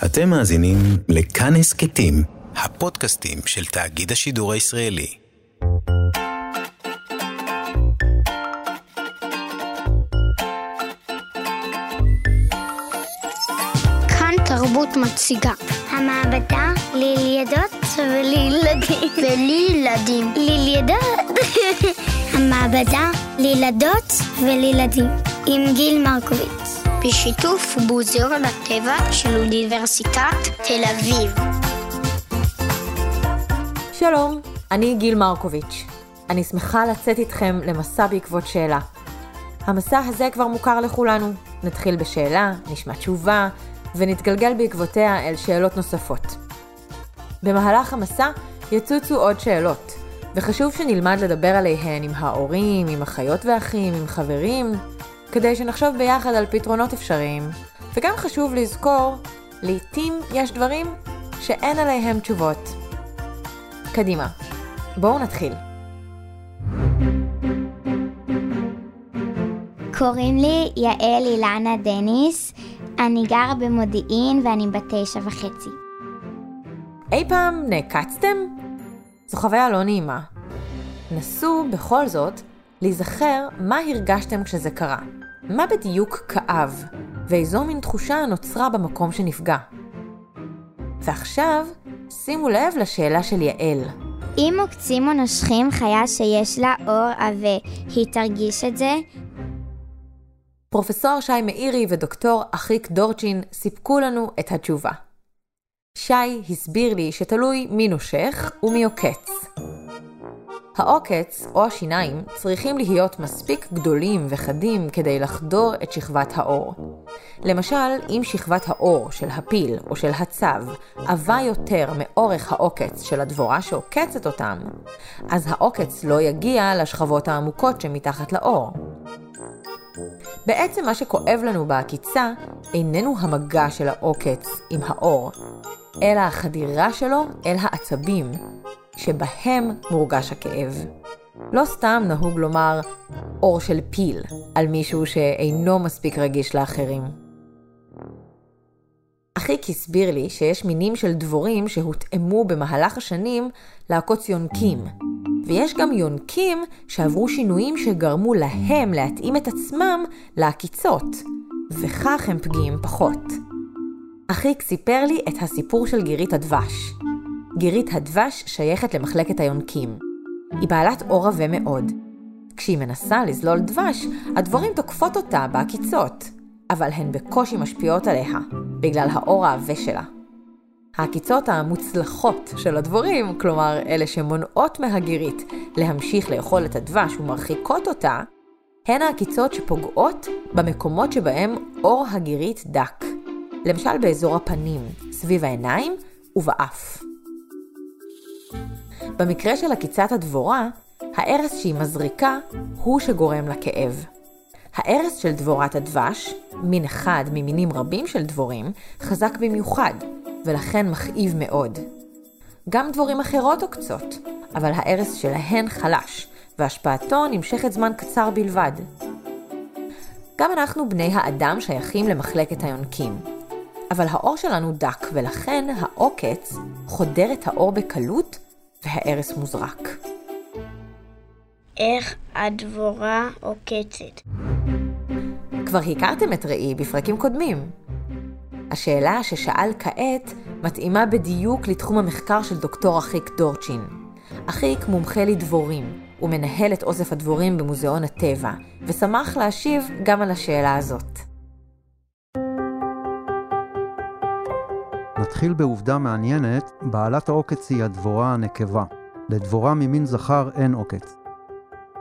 אתם מאזינים לכאן הסכתים, הפודקאסטים של תאגיד השידור הישראלי. כאן תרבות מציגה. המעבדה לילדות ולילדים. ולילדים. לילדות. המעבדה לילדות ולילדים. עם גיל מרקוביץ. בשיתוף מוזיאון הטבע של אוניברסיטת תל אביב. שלום, אני גיל מרקוביץ'. אני שמחה לצאת איתכם למסע בעקבות שאלה. המסע הזה כבר מוכר לכולנו. נתחיל בשאלה, נשמע תשובה, ונתגלגל בעקבותיה אל שאלות נוספות. במהלך המסע יצוצו עוד שאלות, וחשוב שנלמד לדבר עליהן עם ההורים, עם אחיות ואחים, עם חברים, כדי שנחשוב ביחד על פתרונות אפשריים. וגם חשוב לזכור, לעתים יש דברים שאין עליהם תשובות. קדימה, בואו נתחיל. קוראים לי יעל אילנה דניס, אני גרה במודיעין ואני בת תשע וחצי. אי פעם נעקצתם? זו חוויה לא נעימה. נסו, בכל זאת, להיזכר מה הרגשתם כשזה קרה. מה בדיוק כאב, ואיזו מין תחושה נוצרה במקום שנפגע. ועכשיו, שימו לב לשאלה של יעל. אם עוקצים או נושכים חיה שיש לה אור עבה, היא תרגיש את זה? פרופסור שי מאירי ודוקטור אחיק דורצ'ין סיפקו לנו את התשובה. שי הסביר לי שתלוי מי נושך ומי עוקץ. העוקץ או השיניים צריכים להיות מספיק גדולים וחדים כדי לחדור את שכבת האור. למשל, אם שכבת האור של הפיל או של הצב עבה יותר מאורך העוקץ של הדבורה שעוקצת אותם, אז העוקץ לא יגיע לשכבות העמוקות שמתחת לאור. בעצם מה שכואב לנו בעקיצה איננו המגע של העוקץ עם האור, אלא החדירה שלו אל העצבים, שבהם מורגש הכאב. לא סתם נהוג לומר אור של פיל על מישהו שאינו מספיק רגיש לאחרים. אחיק הסביר לי שיש מינים של דבורים שהותאמו במהלך השנים לעקוץ יונקים, ויש גם יונקים שעברו שינויים שגרמו להם להתאים את עצמם לעקיצות, וכך הם פגיעים פחות. אחיק סיפר לי את הסיפור של גירית הדבש. גירית הדבש שייכת למחלקת היונקים. היא בעלת אור עבה מאוד. כשהיא מנסה לזלול דבש, הדבורים תוקפות אותה בעקיצות, אבל הן בקושי משפיעות עליה, בגלל האור העבה שלה. העקיצות המוצלחות של הדבורים, כלומר אלה שמונעות מהגירית להמשיך לאכול את הדבש ומרחיקות אותה, הן העקיצות שפוגעות במקומות שבהם אור הגירית דק. למשל באזור הפנים, סביב העיניים ובאף. במקרה של עקיצת הדבורה, הארס שהיא מזריקה הוא שגורם לכאב. הארס של דבורת הדבש, מין אחד ממינים רבים של דבורים, חזק במיוחד, ולכן מכאיב מאוד. גם דבורים אחרות עוקצות, אבל הארס שלהן חלש, והשפעתו נמשכת זמן קצר בלבד. גם אנחנו בני האדם שייכים למחלקת היונקים. אבל האור שלנו דק, ולכן העוקץ חודר את האור בקלות והארס מוזרק. איך הדבורה עוקצת? כבר הכרתם את ראי בפרקים קודמים. השאלה ששאל כעת מתאימה בדיוק לתחום המחקר של דוקטור אחיק דורצ'ין. אחיק מומחה לדבורים, הוא מנהל את אוסף הדבורים במוזיאון הטבע, ושמח להשיב גם על השאלה הזאת. נתחיל בעובדה מעניינת, בעלת העוקץ היא הדבורה הנקבה. לדבורה ממין זכר אין עוקץ.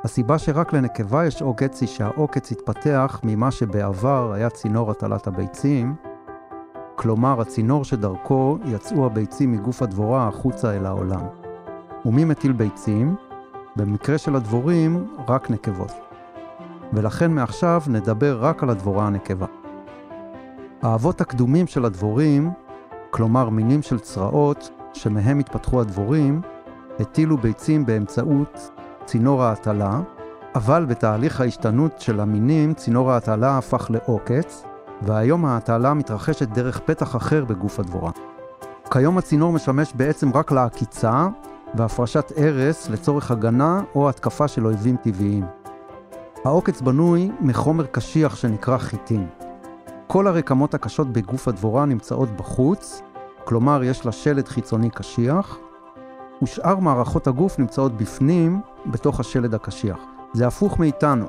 הסיבה שרק לנקבה יש עוקץ היא שהעוקץ התפתח ממה שבעבר היה צינור הטלת הביצים, כלומר הצינור שדרכו יצאו הביצים מגוף הדבורה החוצה אל העולם. ומי מטיל ביצים? במקרה של הדבורים, רק נקבות. ולכן מעכשיו נדבר רק על הדבורה הנקבה. האבות הקדומים של הדבורים כלומר מינים של צרעות שמהם התפתחו הדבורים, הטילו ביצים באמצעות צינור ההטלה, אבל בתהליך ההשתנות של המינים צינור ההטלה הפך לעוקץ, והיום ההטלה מתרחשת דרך פתח אחר בגוף הדבורה. כיום הצינור משמש בעצם רק לעקיצה והפרשת ארס לצורך הגנה או התקפה של אויבים טבעיים. העוקץ בנוי מחומר קשיח שנקרא חיטין. כל הרקמות הקשות בגוף הדבורה נמצאות בחוץ, כלומר יש לה שלד חיצוני קשיח, ושאר מערכות הגוף נמצאות בפנים, בתוך השלד הקשיח. זה הפוך מאיתנו.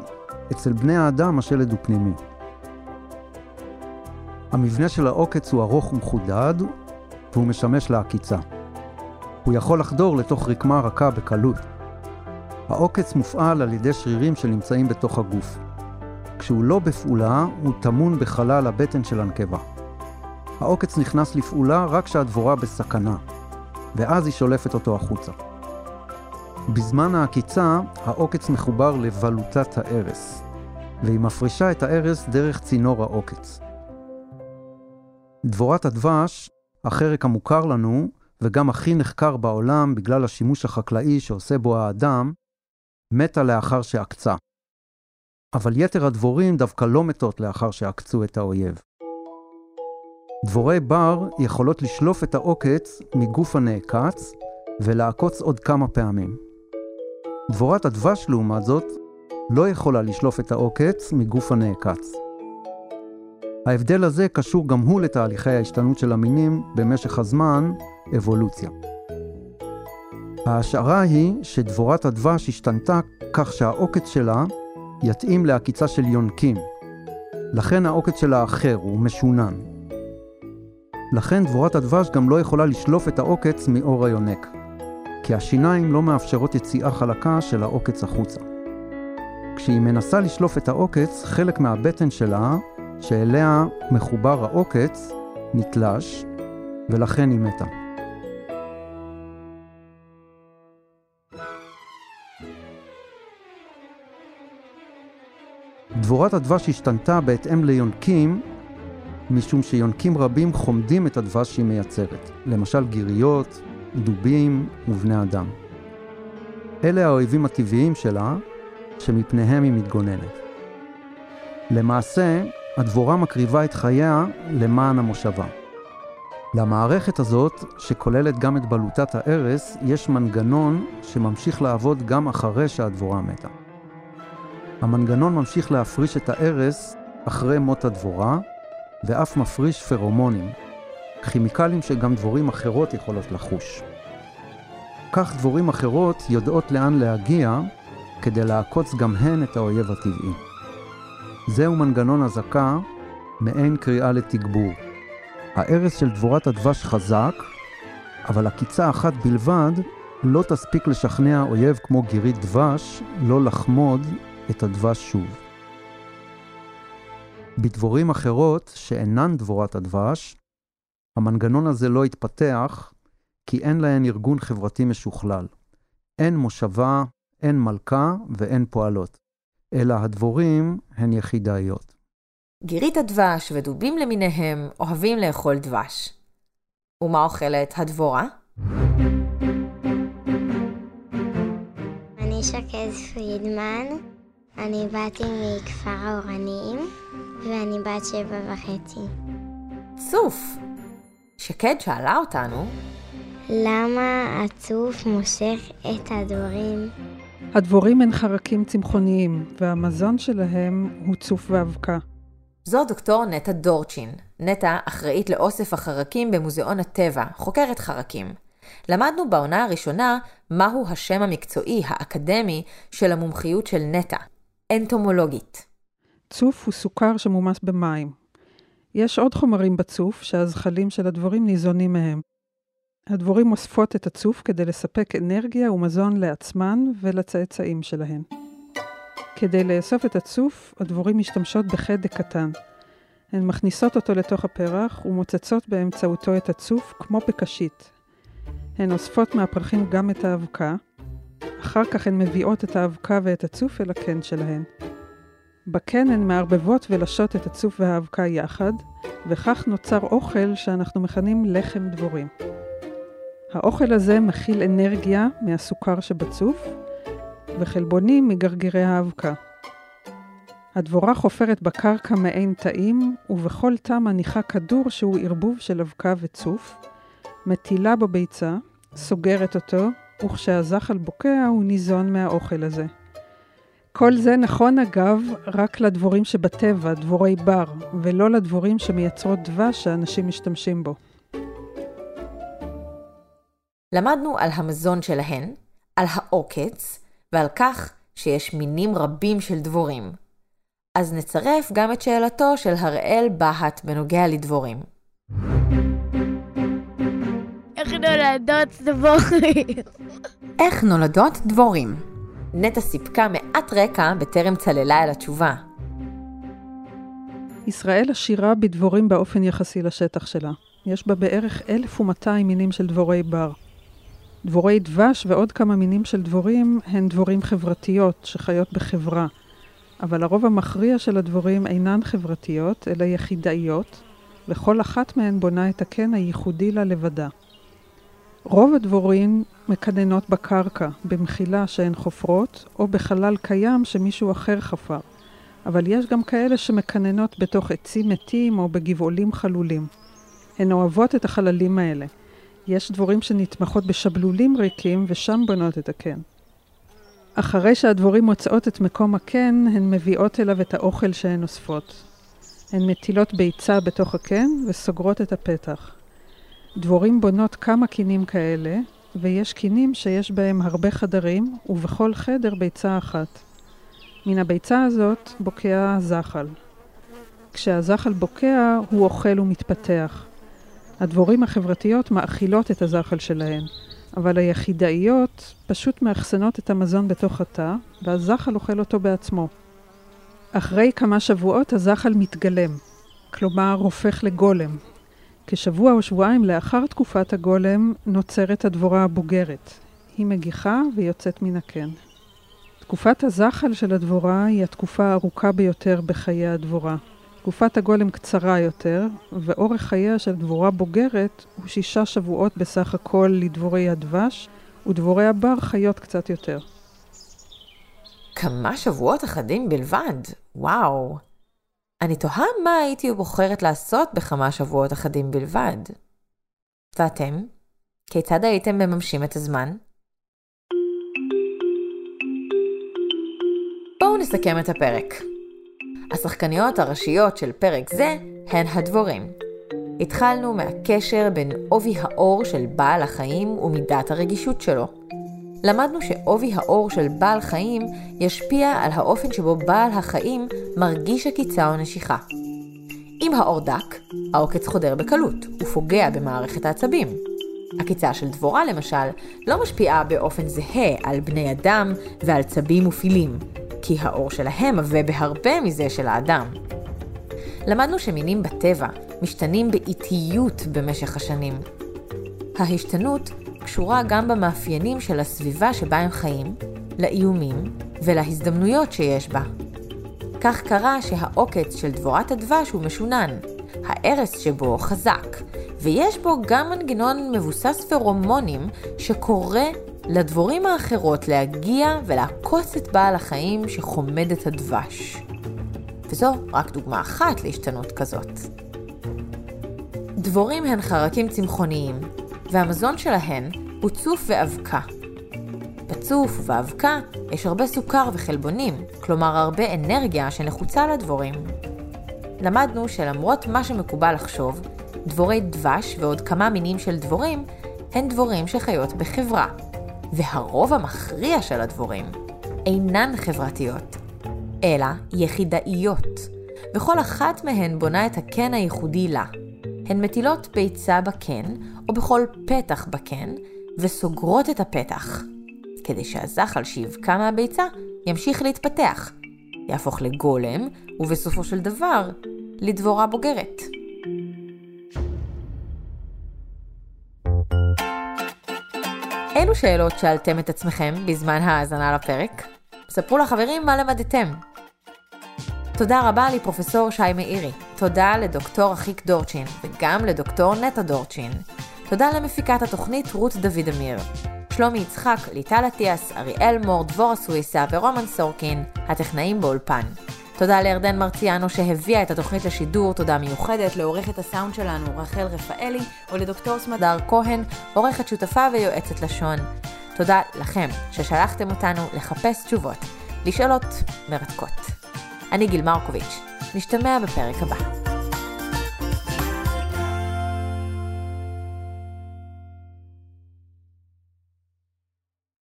אצל בני האדם השלד הוא פנימי. המבנה של העוקץ הוא ארוך ומחודד, והוא משמש לעקיצה. הוא יכול לחדור לתוך רקמה רכה בקלות. העוקץ מופעל על ידי שרירים שנמצאים בתוך הגוף. כשהוא לא בפעולה, הוא טמון בחלל הבטן של הנקבה. העוקץ נכנס לפעולה רק כשהדבורה בסכנה, ואז היא שולפת אותו החוצה. בזמן העקיצה, העוקץ מחובר לבלוטת הארס, והיא מפרישה את הארס דרך צינור העוקץ. דבורת הדבש, החרק המוכר לנו, וגם הכי נחקר בעולם בגלל השימוש החקלאי שעושה בו האדם, מתה לאחר שעקצה. אבל יתר הדבורים דווקא לא מתות לאחר שעקצו את האויב. דבורי בר יכולות לשלוף את העוקץ מגוף הנעקץ ולעקוץ עוד כמה פעמים. דבורת הדבש, לעומת זאת, לא יכולה לשלוף את העוקץ מגוף הנעקץ. ההבדל הזה קשור גם הוא לתהליכי ההשתנות של המינים במשך הזמן, אבולוציה. ההשערה היא שדבורת הדבש השתנתה כך שהעוקץ שלה יתאים לעקיצה של יונקים. לכן העוקץ שלה אחר, הוא משונן. לכן דבורת הדבש גם לא יכולה לשלוף את העוקץ מאור היונק, כי השיניים לא מאפשרות יציאה חלקה של העוקץ החוצה. כשהיא מנסה לשלוף את העוקץ, חלק מהבטן שלה, שאליה מחובר העוקץ, נתלש, ולכן היא מתה. דבורת הדבש השתנתה בהתאם ליונקים, משום שיונקים רבים חומדים את הדבש שהיא מייצרת, למשל גיריות, דובים ובני אדם. אלה האויבים הטבעיים שלה, שמפניהם היא מתגוננת. למעשה, הדבורה מקריבה את חייה למען המושבה. למערכת הזאת, שכוללת גם את בלוטת הארס, יש מנגנון שממשיך לעבוד גם אחרי שהדבורה מתה. המנגנון ממשיך להפריש את הארס אחרי מות הדבורה, ואף מפריש פרומונים, כימיקלים שגם דבורים אחרות יכולות לחוש. כך דבורים אחרות יודעות לאן להגיע כדי לעקוץ גם הן את האויב הטבעי. זהו מנגנון אזעקה, מעין קריאה לתגבור. הארס של דבורת הדבש חזק, אבל עקיצה אחת בלבד לא תספיק לשכנע אויב כמו גירית דבש לא לחמוד את הדבש שוב. בדבורים אחרות, שאינן דבורת הדבש, המנגנון הזה לא התפתח, כי אין להן ארגון חברתי משוכלל. אין מושבה, אין מלכה ואין פועלות, אלא הדבורים הן יחידאיות. גירית הדבש ודובים למיניהם אוהבים לאכול דבש. ומה אוכלת הדבורה? אני שקד פרידמן, אני באתי מכפר האורנים, ואני בת שבע וחצי. צוף. שקד שאלה אותנו, למה הצוף מושך את הדבורים? הדבורים הן חרקים צמחוניים, והמזון שלהם הוא צוף ואבקה. זו דוקטור נטע דורצ'ין. נטע אחראית לאוסף החרקים במוזיאון הטבע, חוקרת חרקים. למדנו בעונה הראשונה מהו השם המקצועי האקדמי של המומחיות של נטע, אנטומולוגית. צוף הוא סוכר שמומס במים. יש עוד חומרים בצוף שהזחלים של הדבורים ניזונים מהם. הדבורים אוספות את הצוף כדי לספק אנרגיה ומזון לעצמן ולצאצאים שלהן. כדי לאסוף את הצוף, הדבורים משתמשות בחדק קטן. הן מכניסות אותו לתוך הפרח ומוצצות באמצעותו את הצוף כמו בקשית. הן אוספות מהפרחים גם את האבקה, אחר כך הן מביאות את האבקה ואת הצוף אל הקן שלהן. בקן הן מערבבות ולשות את הצוף והאבקה יחד, וכך נוצר אוכל שאנחנו מכנים לחם דבורים. האוכל הזה מכיל אנרגיה מהסוכר שבצוף, וחלבונים מגרגירי האבקה. הדבורה חופרת בקרקע מעין תאים, ובכל תא מניחה כדור שהוא ערבוב של אבקה וצוף, מטילה בו ביצה, סוגרת אותו, וכשהזחל בוקע הוא ניזון מהאוכל הזה. כל זה נכון אגב רק לדבורים שבטבע, דבורי בר, ולא לדבורים שמייצרות דבש שאנשים משתמשים בו. למדנו על המזון שלהן, על העוקץ, ועל כך שיש מינים רבים של דבורים. אז נצרף גם את שאלתו של הראל בהט בנוגע לדבורים. איך נולדות דבורים? איך נולדות דבורים? נטע סיפקה מעט רקע בטרם צללה אל התשובה. ישראל עשירה בדבורים באופן יחסי לשטח שלה. יש בה בערך 1,200 מינים של דבורי בר. דבורי דבש ועוד כמה מינים של דבורים הן דבורים חברתיות שחיות בחברה, אבל הרוב המכריע של הדבורים אינן חברתיות, אלא יחידאיות, וכל אחת מהן בונה את הקן הייחודי לה לבדה. רוב הדבורים מקננות בקרקע, במחילה שהן חופרות, או בחלל קיים שמישהו אחר חפר. אבל יש גם כאלה שמקננות בתוך עצים מתים או בגבעולים חלולים. הן אוהבות את החללים האלה. יש דבורים שנתמכות בשבלולים ריקים ושם בונות את הקן. אחרי שהדבורים מוצאות את מקום הקן, הן מביאות אליו את האוכל שהן אוספות. הן מטילות ביצה בתוך הקן וסוגרות את הפתח. דבורים בונות כמה קינים כאלה, ויש קינים שיש בהם הרבה חדרים, ובכל חדר ביצה אחת. מן הביצה הזאת בוקע הזחל. כשהזחל בוקע, הוא אוכל ומתפתח. הדבורים החברתיות מאכילות את הזחל שלהן, אבל היחידאיות פשוט מאחסנות את המזון בתוך התא, והזחל אוכל אותו בעצמו. אחרי כמה שבועות הזחל מתגלם, כלומר הופך לגולם. כשבוע או שבועיים לאחר תקופת הגולם נוצרת הדבורה הבוגרת. היא מגיחה ויוצאת מן הקן. תקופת הזחל של הדבורה היא התקופה הארוכה ביותר בחיי הדבורה. תקופת הגולם קצרה יותר, ואורך חייה של דבורה בוגרת הוא שישה שבועות בסך הכל לדבורי הדבש, ודבורי הבר חיות קצת יותר. כמה שבועות אחדים בלבד, וואו. אני תוהה מה הייתי בוחרת לעשות בכמה שבועות אחדים בלבד. ואתם? כיצד הייתם מממשים את הזמן? בואו נסכם את הפרק. השחקניות הראשיות של פרק זה הן הדבורים. התחלנו מהקשר בין עובי האור של בעל החיים ומידת הרגישות שלו. למדנו שעובי האור של בעל חיים ישפיע על האופן שבו בעל החיים מרגיש עקיצה או נשיכה. אם האור דק, העוקץ חודר בקלות ופוגע במערכת העצבים. עקיצה של דבורה למשל לא משפיעה באופן זהה על בני אדם ועל צבים ופילים, כי האור שלהם עבה בהרבה מזה של האדם. למדנו שמינים בטבע משתנים באיטיות במשך השנים. ההשתנות קשורה גם במאפיינים של הסביבה שבה הם חיים, לאיומים ולהזדמנויות שיש בה. כך קרה שהעוקץ של דבורת הדבש הוא משונן, הארס שבו חזק, ויש בו גם מנגנון מבוסס פרומונים שקורא לדבורים האחרות להגיע ולעקוץ את בעל החיים שחומד את הדבש. וזו רק דוגמה אחת להשתנות כזאת. דבורים הן חרקים צמחוניים, והמזון שלהן הוא צוף ואבקה. בצוף ובאבקה יש הרבה סוכר וחלבונים, כלומר הרבה אנרגיה שנחוצה לדבורים. למדנו שלמרות מה שמקובל לחשוב, דבורי דבש ועוד כמה מינים של דבורים הן דבורים שחיות בחברה, והרוב המכריע של הדבורים אינן חברתיות, אלא יחידאיות, וכל אחת מהן בונה את הקן הייחודי לה. הן מטילות ביצה בקן, או בכל פתח בקן, וסוגרות את הפתח, כדי שהזחל שיבקע מהביצה ימשיך להתפתח, יהפוך לגולם, ובסופו של דבר, לדבורה בוגרת. אילו שאלות שאלתם את עצמכם בזמן ההאזנה לפרק? ספרו לחברים מה למדתם. תודה רבה לפרופסור שי מאירי, תודה לדוקטור אחיק דורצ'ין, וגם לדוקטור נטע דורצ'ין. תודה למפיקת התוכנית רות דוד אמיר. שלומי יצחק, ליטל אטיאס, אריאל מור, דבורה סוויסה ורומן סורקין, הטכנאים באולפן. תודה לירדן מרציאנו שהביאה את התוכנית לשידור, תודה מיוחדת לעורכת הסאונד שלנו רחל רפאלי ולדוקטור סמדר כהן, עורכת שותפה ויועצת לשון. תודה לכם ששלחתם אותנו לחפש תשובות, לשאלות מרתקות. אני גיל מרקוביץ', נשתמע בפרק הבא.